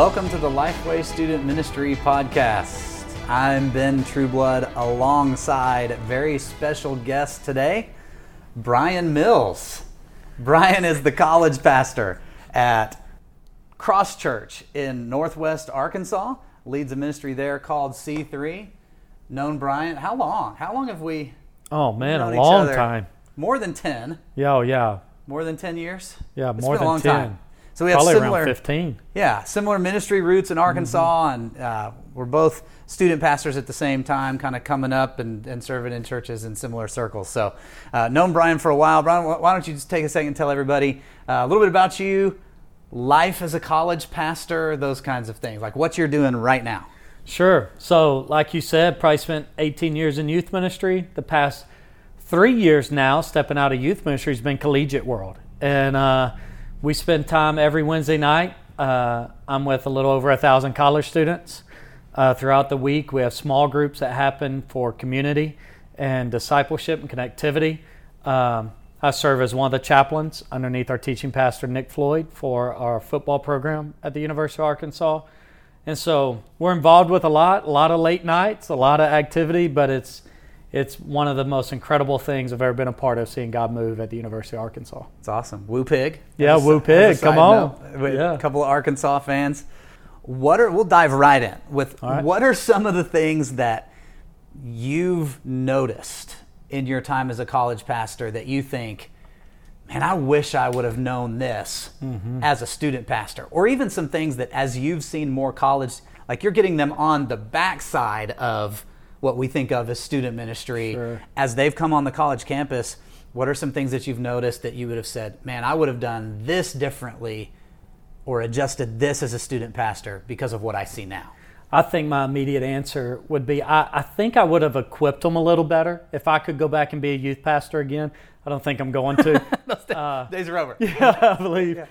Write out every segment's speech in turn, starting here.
Welcome to the Lifeway Student Ministry Podcast. I'm Ben Trueblood alongside very special guest today, Brian Mills. Brian is the college pastor at Cross Church in Northwest Arkansas, leads a ministry there called C3. Known Brian, how long? How long have we Oh man, a long time. More than 10. Yeah, oh, yeah, More than 10 years? yeah, It's more than a long ten. time. So we have Probably similar around fifteen. Yeah, similar ministry roots in Arkansas, and uh, we're both student pastors at the same time, kind of coming up and, and serving in churches in similar circles. So, uh, known Brian for a while. Brian, why don't you just take a second and tell everybody uh, a little bit about you, life as a college pastor, those kinds of things, like what you're doing right now. Sure. So, like you said, probably spent 18 years in youth ministry. The past three years now, stepping out of youth ministry has been collegiate world, and uh, we spend time every Wednesday night. Uh, I'm with a little over a thousand college students. Uh, throughout the week, we have small groups that happen for community and discipleship and connectivity. Um, I serve as one of the chaplains underneath our teaching pastor Nick Floyd for our football program at the University of Arkansas. And so we're involved with a lot, a lot of late nights, a lot of activity, but it's it's one of the most incredible things I've ever been a part of seeing God move at the University of Arkansas. It's awesome. Woo Pig. Yeah, As Woo Pig, come on. Yeah. A couple of Arkansas fans. What are we'll dive right in with right. what are some of the things that you've noticed in your time as a college pastor that you think, man, I wish I would have known this Mm-hmm. as a student pastor, or even some things that as you've seen more college, like you're getting them on the backside of what we think of as student ministry, Sure. as they've come on the college campus. What are some things that you've noticed that you would have said, man, I would have done this differently or adjusted this as a student pastor because of what I see now? I think my immediate answer would be I, I think I would have equipped them a little better if I could go back and be a youth pastor again. I don't think I'm going to. Uh, Days are over. Yeah, I believe.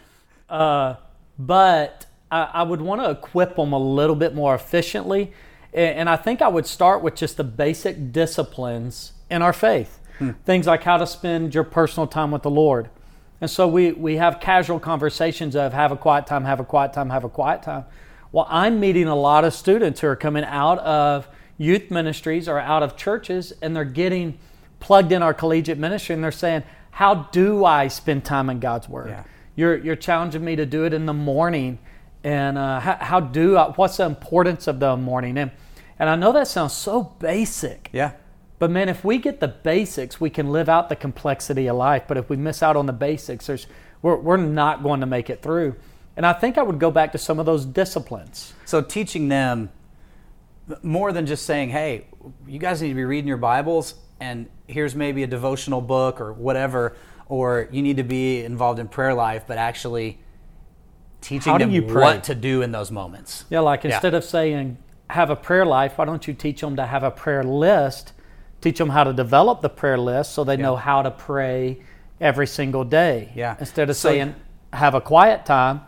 Uh, but I, I would want to equip them a little bit more efficiently. And, I think I would start with just the basic disciplines in our faith. Hmm. Things like how to spend your personal time with the Lord. And so we, we have casual conversations of have a quiet time, have a quiet time, have a quiet time. Well, I'm meeting a lot of students who are coming out of youth ministries or out of churches and they're getting plugged in our collegiate ministry and they're saying, How do I spend time in God's Word? Yeah. You're, you're challenging me to do it in the morning. And uh, how, how do I, what's the importance of the morning? And, and I know that sounds so basic. Yeah. But man, if we get the basics, we can live out the complexity of life. But if we miss out on the basics, there's, we're, we're not going to make it through. And I think I would go back to some of those disciplines. So teaching them more than just saying, "Hey, you guys need to be reading your Bibles, and here's maybe a devotional book or whatever," or you need to be involved in prayer life, but actually teaching them what to do in those moments. Yeah, like Yeah. instead of saying have a prayer life, why don't you teach them to have a prayer list? Teach them how to develop the prayer list so they know how to pray every single day. Yeah. Instead of So- saying have a quiet time,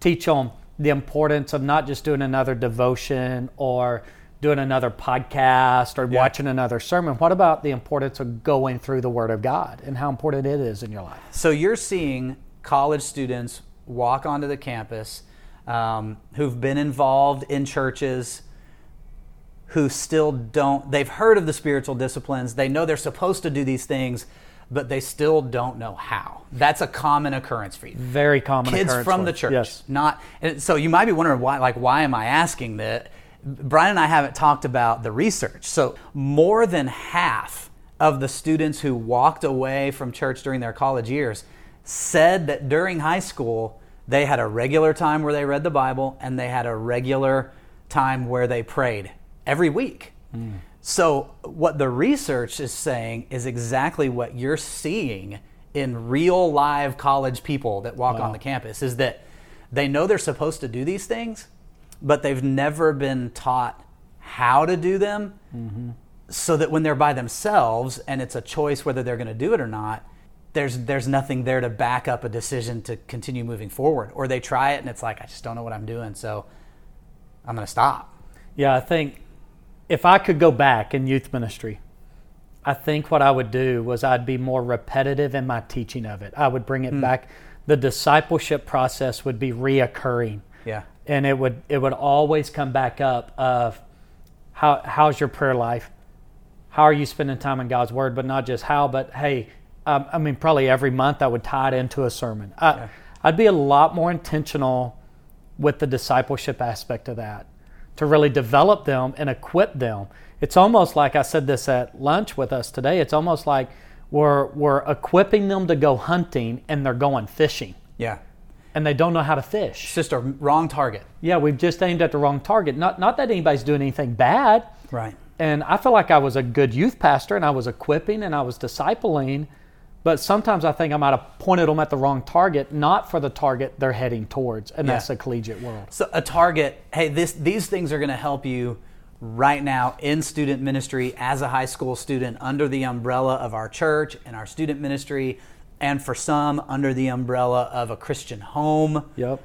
teach them the importance of not just doing another devotion or doing another podcast or watching another sermon. What about the importance of going through the Word of God and how important it is in your life? So you're seeing college students walk onto the campus um, who've been involved in churches who still don't they've heard of the spiritual disciplines they know they're supposed to do these things but they still don't know how. That's a common occurrence for you. Very common kids occurrence from the church. Yes. not and so you might be wondering why like why am i asking that? Brian and i haven't talked about the research. So more than half of the students who walked away from church during their college years said that during high school they had a regular time where they read the bible and they had a regular time where they prayed every week. Hmm. So, what the research is saying is exactly what you're seeing in real live college people that walk on the campus is that they know they're supposed to do these things, but they've never been taught how to do them mm-hmm. so that when they're by themselves and it's a choice whether they're going to do it or not, there's there's nothing there to back up a decision to continue moving forward. Or they try it and it's like I just don't know what I'm doing, so I'm going to stop. Yeah, I think if I could go back in youth ministry, I think what I would do was I'd be more repetitive in my teaching of it. I would bring it hmm. back. The discipleship process would be reoccurring. Yeah. and it would it would always come back up of how how's your prayer life, how are you spending time in God's Word, but not just how, but hey, um, I mean probably every month I would tie it into a sermon. I, Yeah. I'd be a lot more intentional with the discipleship aspect of that to really develop them and equip them. It's almost like I said this at lunch with us today. It's almost like we're we're equipping them to go hunting and they're going fishing Yeah. and they don't know how to fish. It's just a wrong target. Yeah, we've just aimed at the wrong target. Not not that anybody's doing anything bad. Right. And I feel like I was a good youth pastor and I was equipping and I was discipling, but sometimes I think I might have pointed them at the wrong target, not for the target they're heading towards, and that's Yeah. the collegiate world. So a target, hey, this these things are going to help you right now in student ministry as a high school student under the umbrella of our church and our student ministry and for some under the umbrella of a Christian home. Yep.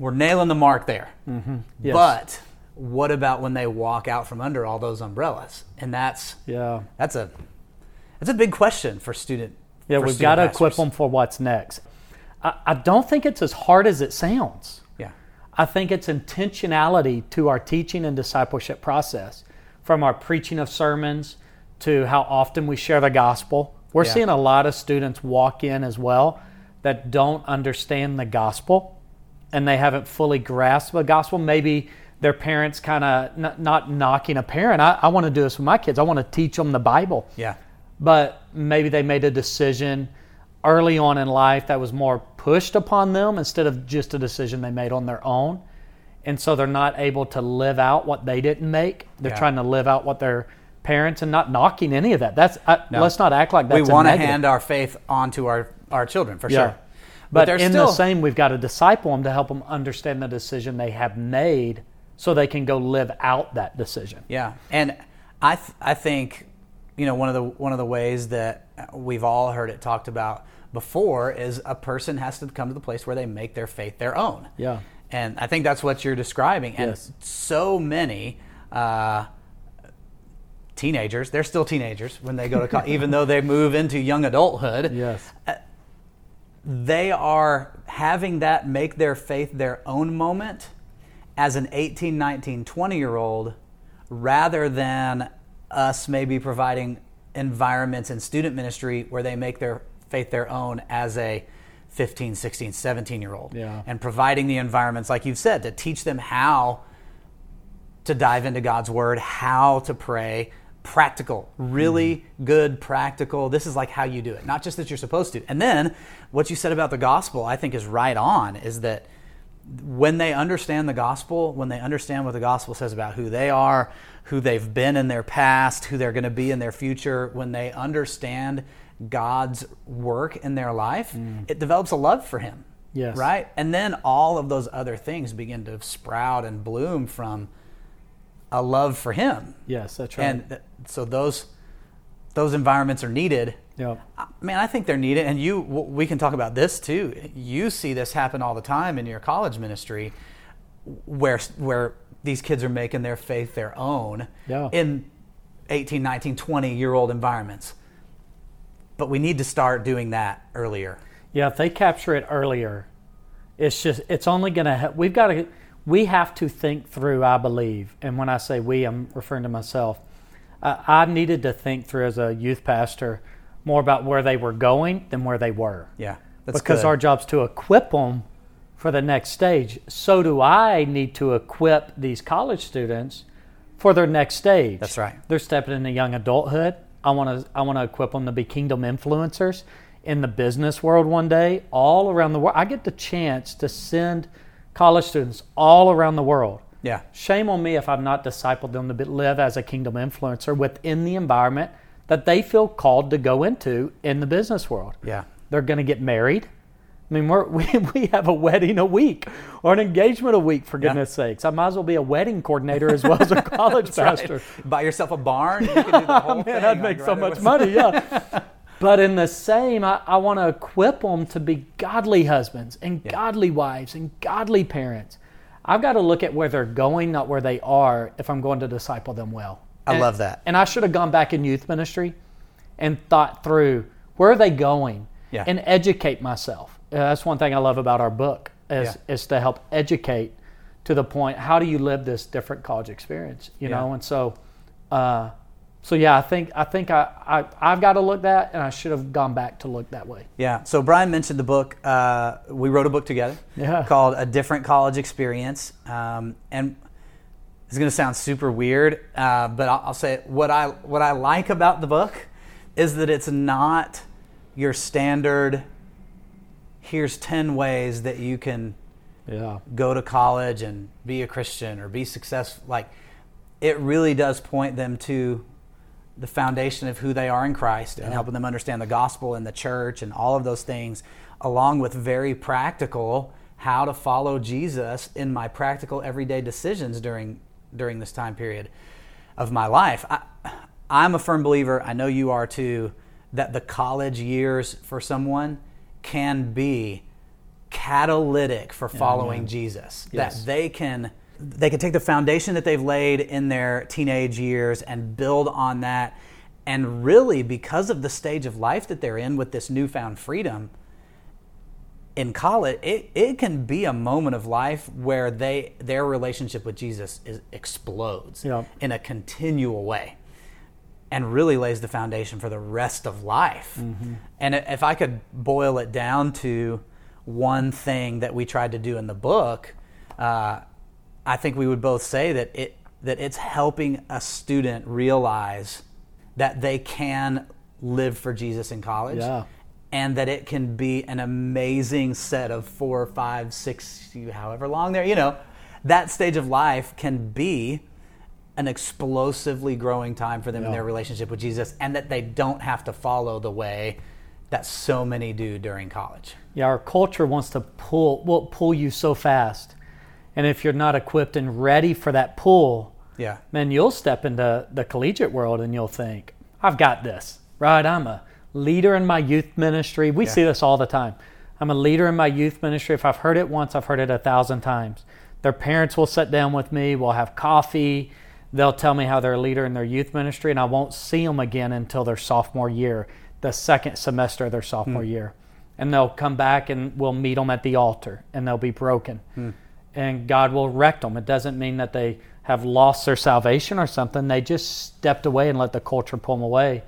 We're nailing the mark there. Mm-hmm. Yes. But what about when they walk out from under all those umbrellas? And that's Yeah. that's a that's a big question for student. Yeah, we've got to equip them for what's next. I, I don't think it's as hard as it sounds. Yeah. I think it's intentionality to our teaching and discipleship process, from our preaching of sermons to how often we share the gospel. We're Yeah. seeing a lot of students walk in as well that don't understand the gospel and they haven't fully grasped the gospel. Maybe their parents kind of n- not knocking a parent. I, I want to do this with my kids. I want to teach them the Bible Yeah. but maybe they made a decision early on in life that was more pushed upon them instead of just a decision they made on their own. And so they're not able to live out what they didn't make. They're Yeah. trying to live out what their parents and not knocking any of that. That's I, No. let's not act like that's we want to hand our faith onto our, our children for Yeah. sure. But, there's in still, the same, we've got to disciple them to help them understand the decision they have made, so they can go live out that decision. Yeah, and I th- I think you know one of the one of the ways that we've all heard it talked about before is a person has to come to the place where they make their faith their own. Yeah. and I think that's what you're describing. And Yes. so many. Uh, Teenagers, they're still teenagers when they go to college, even though they move into young adulthood. Yes. they are having that make their faith their own moment as an 18, 19, 20 year old rather than us maybe providing environments in student ministry where they make their faith their own as a 15, 16, 17 year old. Yeah. And providing the environments, like you've said, to teach them how to dive into God's word, how to pray, practical, really mm-hmm. good practical. This is like how you do it, not just that you're supposed to. And then what you said about the gospel, I think is right on, is that when they understand the gospel, when they understand what the gospel says about who they are, who they've been in their past, who they're going to be in their future, when they understand God's work in their life, mm. it develops a love for Him. Yes. Right? And then all of those other things begin to sprout and bloom from a love for Him. Yes, that's right. And th- so those those environments are needed. yeah. Uh, man, I think they're needed, and you. We can talk about this too. You see this happen all the time in your college ministry, where where these kids are making their faith their own Yeah. in 18, 19, 20 year old environments. But we need to start doing that earlier. Yeah, if they capture it earlier, it's just it's only going to we've got to we have to think through. I believe, and when I say we, I'm referring to myself. Uh, I needed to think through as a youth pastor more about where they were going than where they were, Yeah, that's because good. our job's to equip them for the next stage. So do I need to equip these college students for their next stage. That's right. They're stepping into young adulthood. I want to I want to equip them to be kingdom influencers in the business world one day, all around the world. I get the chance to send college students all around the world. Yeah, Shame on me if I've not discipled them to live as a kingdom influencer within the environment that they feel called to go into in the business world. yeah, They're going to get married. I mean, we're, we, we have a wedding a week or an engagement a week, for Yeah. goodness sakes. I might as well be a wedding coordinator as well as a college That's right. pastor. Buy yourself a barn. You can do the whole thing. Man, I'd on make so much money, yeah. but in the same, I, I want to equip them to be godly husbands and godly wives and godly parents. I've got to look at where they're going, not where they are, if I'm going to disciple them well. I And- love that. And I should have gone back in youth ministry and thought through where are they going Yeah. and educate myself. Uh, that's one thing I love about our book is, Yeah. is to help educate to the point how do you live this different college experience you Yeah. know and so uh, so yeah i think i think I, I i've got to look that and i should have gone back to look that way Yeah. So Brian mentioned the book. Uh, we wrote a book together Yeah. called A Different College Experience. Um, and it's going to sound super weird, uh, but I'll, I'll say it. what I what I like about the book is that it's not your standard. Here's ten ways that you can yeah go to college and be a Christian or be successful. Like, it really does point them to the foundation of who they are in Christ and helping them understand the gospel and the church and all of those things, along with very practical how to follow Jesus in my practical everyday decisions during during this time period of my life. I, I'm a firm believer. I know you are too. That the college years for someone can be catalytic for following Jesus. Yes. That they can they can take the foundation that they've laid in their teenage years and build on that. And really, because of the stage of life that they're in with this newfound freedom in college, it, it can be a moment of life where they their relationship with Jesus is, explodes Yeah. in a continual way and really lays the foundation for the rest of life. And if I could boil it down to one thing that we tried to do in the book, uh, I think we would both say that it that it's helping a student realize that they can live for Jesus in college. Yeah. And that it can be an amazing set of four, five, six, however long there, you know, that stage of life can be an explosively growing time for them in their relationship with Jesus, and that they don't have to follow the way that so many do during college. Yeah, our culture wants to pull will pull you so fast, and if you're not equipped and ready for that pull, Yeah. man, you'll step into the collegiate world and you'll think, "I've got this." Right? I'm a leader in my youth ministry. We Yeah. see this all the time. I'm a leader in my youth ministry. If I've heard it once, I've heard it a thousand times. Their parents will sit down with me. We'll have coffee. They'll tell me how they're a leader in their youth ministry, and I won't see them again until their sophomore year, the second semester of their sophomore hmm. year. And they'll come back and we'll meet them at the altar, and they'll be broken. Hmm. And God will wreck them. It doesn't mean that they have lost their salvation or something. They just stepped away and let the culture pull them away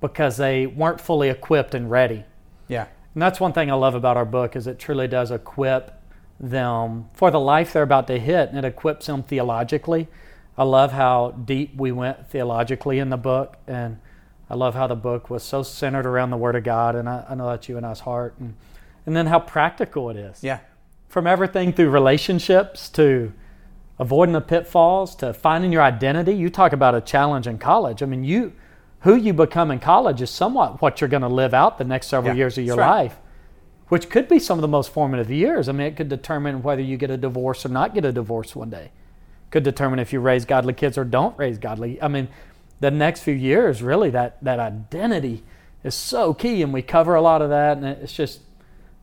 because they weren't fully equipped and ready. Yeah. And that's one thing I love about our book is it truly does equip them for the life they're about to hit, and it equips them theologically. I love how deep we went theologically in the book, and I love how the book was so centered around the Word of God, and I, I know that's you and I's heart, and, and then how practical it is. Yeah. From everything through relationships to avoiding the pitfalls to finding your identity. You talk about a challenge in college. I mean, you who you become in college is somewhat what you're going to live out the next several Yeah, years of your right. life, which could be some of the most formative years. I mean, it could determine whether you get a divorce or not get a divorce one day. Could determine if you raise godly kids or don't raise godly. I mean, the next few years, really, that that identity is so key, and we cover a lot of that, and it's just.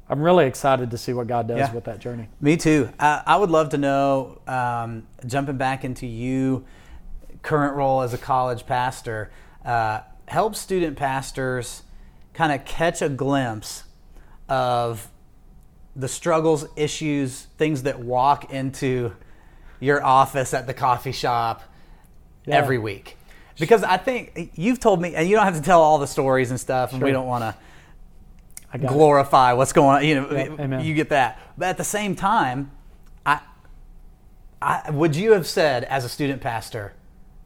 I'm really excited to see what God does Yeah. with that journey. Me too. I, I would love to know, um, jumping back into you, current role as a college pastor, uh, help student pastors kind of catch a glimpse of the struggles, issues, things that walk into your office at the coffee shop Yeah. every week. Because I think you've told me, and you don't have to tell all the stories and stuff, and we don't want to I got it. glorify what's going on. You know, Yeah, you get that. But at the same time, I, I would you have said as a student pastor,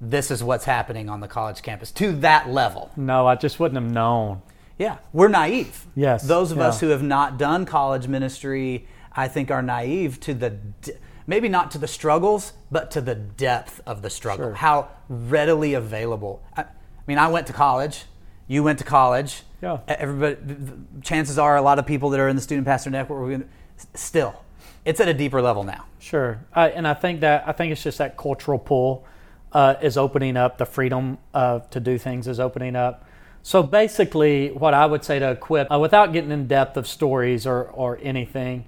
this is what's happening on the college campus to that level? No, I just wouldn't have known. Yeah, we're naive. Yes, those of us who have not done college ministry, I think, are naive to the de- maybe not to the struggles, but to the depth of the struggle. Sure. How readily available. I, I mean, I went to college. You went to college. Yeah. Everybody. Chances are, a lot of people that are in the student pastor network, we're gonna, still, it's at a deeper level now. Sure, I, and I think that I think it's just that cultural pull uh, is opening up. The freedom uh, to do things is opening up. So basically, what I would say to equip, uh, without getting in depth of stories or or anything,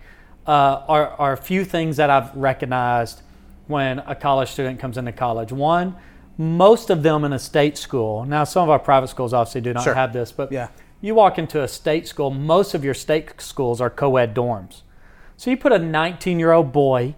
uh, are are a few things that I've recognized when a college student comes into college. One, most of them in a state school. Now, some of our private schools obviously do not Sure. have this, but Yeah. you walk into a state school. Most of your state schools are co-ed dorms. So you put a 19 year old boy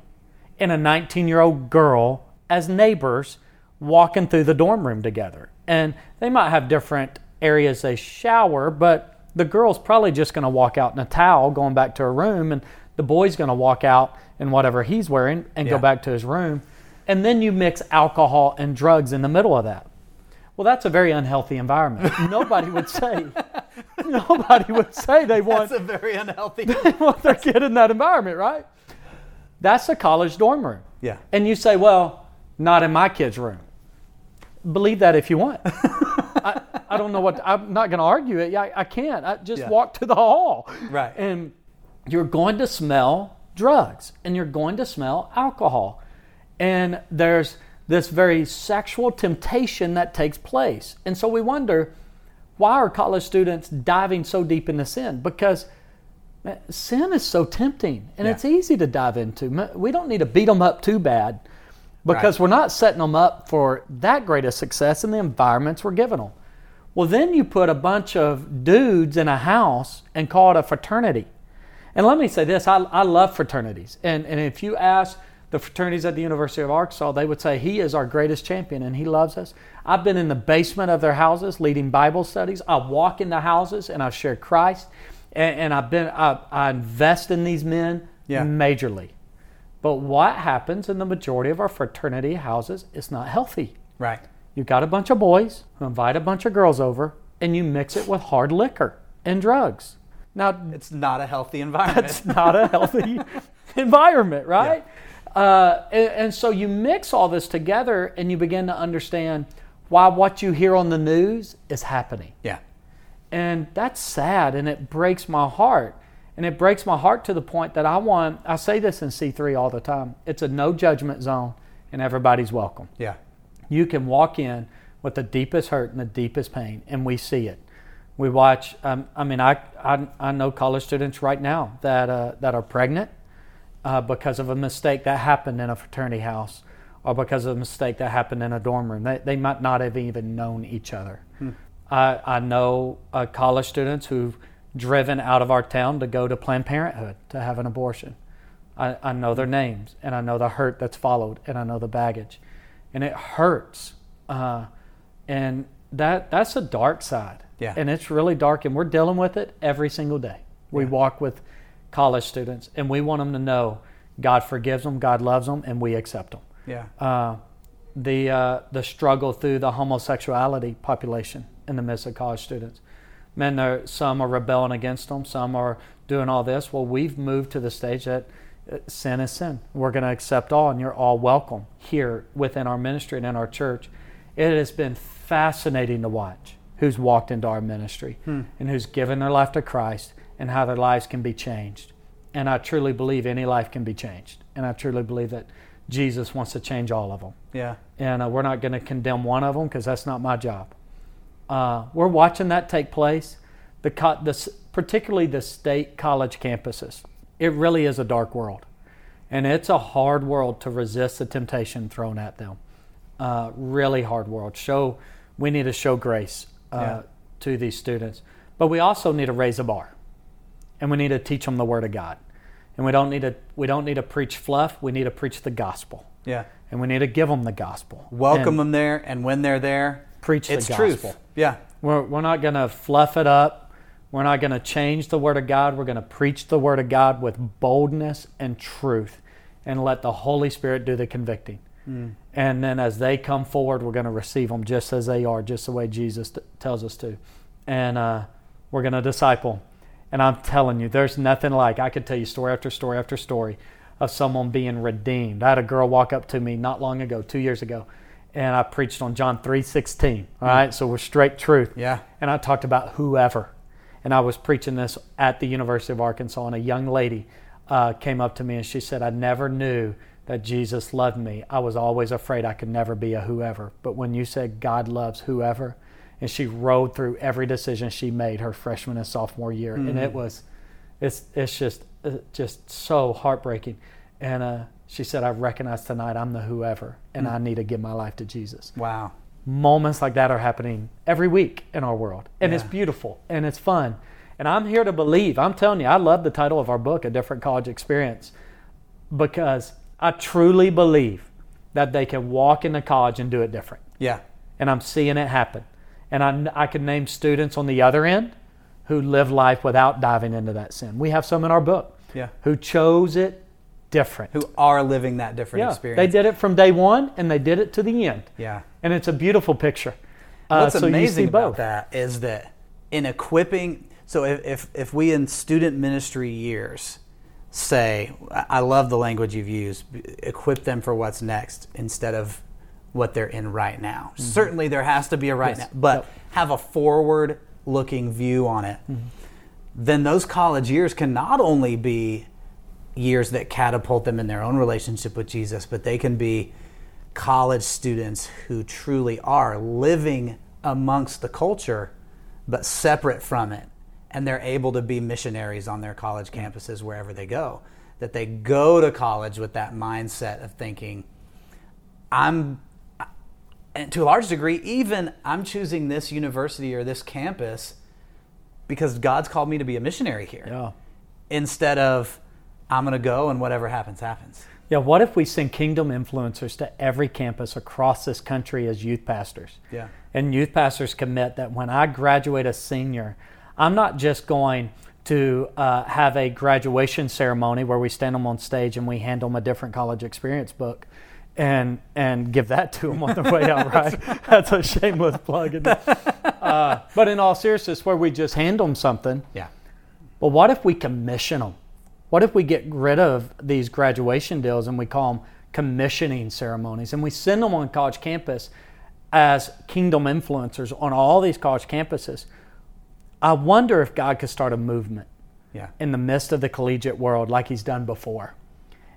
and a 19 year old girl as neighbors walking through the dorm room together. And they might have different areas they shower, but the girl's probably just going to walk out in a towel going back to her room, and the boy's going to walk out in whatever he's wearing and Yeah. go back to his room. And then you mix alcohol and drugs in the middle of that. Well, that's a very unhealthy environment. nobody would say, nobody would say they want, That's a very unhealthy. want their kid in that environment, right? That's a college dorm room. yeah. And you say, well, not in my kid's room. Believe that if you want. I, I don't know what, I'm not going to argue it. I, I can't. I just Yeah. walk to the hall. Right. And you're going to smell drugs and you're going to smell alcohol. And there's this very sexual temptation that takes place. And so we wonder why are college students diving so deep into sin? Because man, sin is so tempting and Yeah. it's easy to dive into. We don't need to beat them up too bad because Right. we're not setting them up for that great a success in the environments we're giving them. Well, then you put a bunch of dudes in a house and call it a fraternity. And let me say this I, I love fraternities. And, and if you ask the fraternities at the University of Arkansas, they would say he is our greatest champion and he loves us. I've been in the basement of their houses leading Bible studies. I walk in the houses and I share Christ. And, and I've been, I, I invest in these men Yeah. majorly. But what happens in the majority of our fraternity houses is not healthy. Right. You got a bunch of boys who invite a bunch of girls over, and you mix it with hard liquor and drugs. Now, It's not a healthy environment. that's not a healthy environment, right? Uh, and, and so you mix all this together, and you begin to understand why what you hear on the news is happening. yeah. And that's sad and it breaks my heart. And it breaks my heart to the point that I want, I say this in C3 all the time it's a no judgment zone and everybody's welcome. Yeah. You can walk in with the deepest hurt and the deepest pain, and we see it. We watch, um, I mean, I, I, I know college students right now that, uh, that are pregnant uh, because of a mistake that happened in a fraternity house or because of a mistake that happened in a dorm room. They, they might not have even known each other. I, I know uh, college students who've driven out of our town to go to Planned Parenthood to have an abortion. I, I know their names and I know the hurt that's followed and I know the baggage. And it hurts. Uh, and that that's a dark side. Yeah. And it's really dark and we're dealing with it every single day. We Yeah. walk with college students and we want them to know God forgives them, God loves them, and we accept them. Yeah. Uh, the, uh, the struggle through the homosexuality population in the midst of college students. Men, there, some are rebelling against them, some are doing all this. Well, we've moved to the stage that uh, sin is sin. We're going to accept all, and you're all welcome here within our ministry and in our church. It has been fascinating to watch who's walked into our ministry and who's given their life to Christ and how their lives can be changed. And I truly believe any life can be changed. And I truly believe that Jesus wants to change all of them. Yeah. And uh, we're not going to condemn one of them because that's not my job. Uh, we're watching that take place, the, co- the, particularly the state college campuses. It really is a dark world. And it's a hard world to resist the temptation thrown at them. Uh, really hard world. Show we need to show grace uh, Yeah. to these students, but we also need to raise a bar, and we need to teach them the Word of God. And we don't need to we don't need to preach fluff. We need to preach the gospel, Yeah. and we need to give them the gospel. Welcome and them there, and when they're there, Preach the it's gospel. truth. Yeah. We're, we're not going to fluff it up. We're not going to change the Word of God. We're going to preach the Word of God with boldness and truth and let the Holy Spirit do the convicting. And then as they come forward, we're going to receive them just as they are, just the way Jesus t- tells us to. And uh, we're going to disciple. And I'm telling you, there's nothing like, I could tell you story after story after story of someone being redeemed. I had a girl walk up to me not long ago, two years ago, and I preached on John 3.16. All right, so we're straight truth Yeah. and I talked about whoever. And I was preaching this at the University of Arkansas, and a young lady uh, came up to me and she said, I never knew that Jesus loved me. I was always afraid I could never be a whoever. But when you said God loves whoever, and she rode through every decision she made her freshman and sophomore year, and it was, it's it's just uh, just so heartbreaking. And uh, she said, I recognize tonight I'm the whoever, and I need to give my life to Jesus Wow. moments like that are happening every week in our world. And it's beautiful and it's fun. And I'm here to believe. I'm telling you, I love the title of our book, A Different College Experience, because I truly believe that they can walk into college and do it different. Yeah. And I'm seeing it happen. And I, I could name students on the other end who live life without diving into that sin. We have some in our book Yeah. who chose it different. Who are living that different yeah, experience. they did it from day one and they did it to the end. Yeah. And it's a beautiful picture. Uh, What's so amazing about both. that is that in equipping, so if, if, if we in student ministry years say, I love the language you've used, equip them for what's next instead of what they're in right now. Certainly there has to be a right Mm-hmm. Yes. now, but Yep. Mm-hmm. have a forward looking view on it. Then those college years can not only be years that catapult them in their own relationship with Jesus, but they can be college students who truly are living amongst the culture but separate from it. And they're able to be missionaries on their college campuses wherever they go. That they go to college with that mindset of thinking, I'm, and to a large degree, even I'm choosing this university or this campus because God's called me to be a missionary here Yeah. instead of I'm going to go and whatever happens, happens. Yeah, what if we send kingdom influencers to every campus across this country as youth pastors? Yeah. And youth pastors commit that when I graduate a senior, I'm not just going to uh, have a graduation ceremony where we stand them on stage and we hand them a different college experience book and and give that to them on their way out, right? That's a shameless plug. Uh, but in all seriousness, where we just hand them something, Yeah. but what if we commission them? What if we get rid of these graduation deals and we call them commissioning ceremonies and we send them on college campus as kingdom influencers on all these college campuses? I wonder if God could start a movement Yeah. in the midst of the collegiate world like he's done before.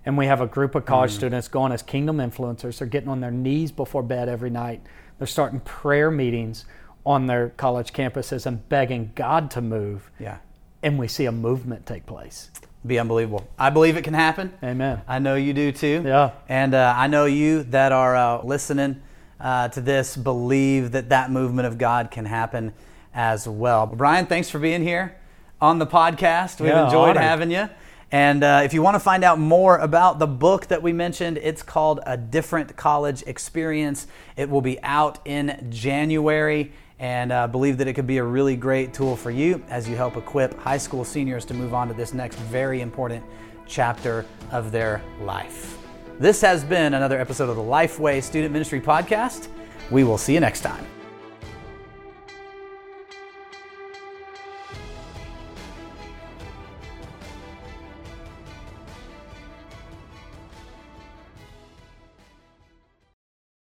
And we have a group of college students going as kingdom influencers. They're getting on their knees before bed every night. They're starting prayer meetings on their college campuses and begging God to move. Yeah. And we see a movement take place. Be unbelievable. I believe it can happen. Amen. I know you do too. Yeah. And uh, I know you that are uh, listening uh, to this believe that that movement of God can happen as well. Brian, thanks for being here on the podcast. We've Yeah, enjoyed honored. having you. And uh, if you want to find out more about the book that we mentioned, it's called A Different College Experience. It will be out in January and uh, believe that it could be a really great tool for you as you help equip high school seniors to move on to this next very important chapter of their life. This has been another episode of the Lifeway Student Ministry Podcast. We will see you next time.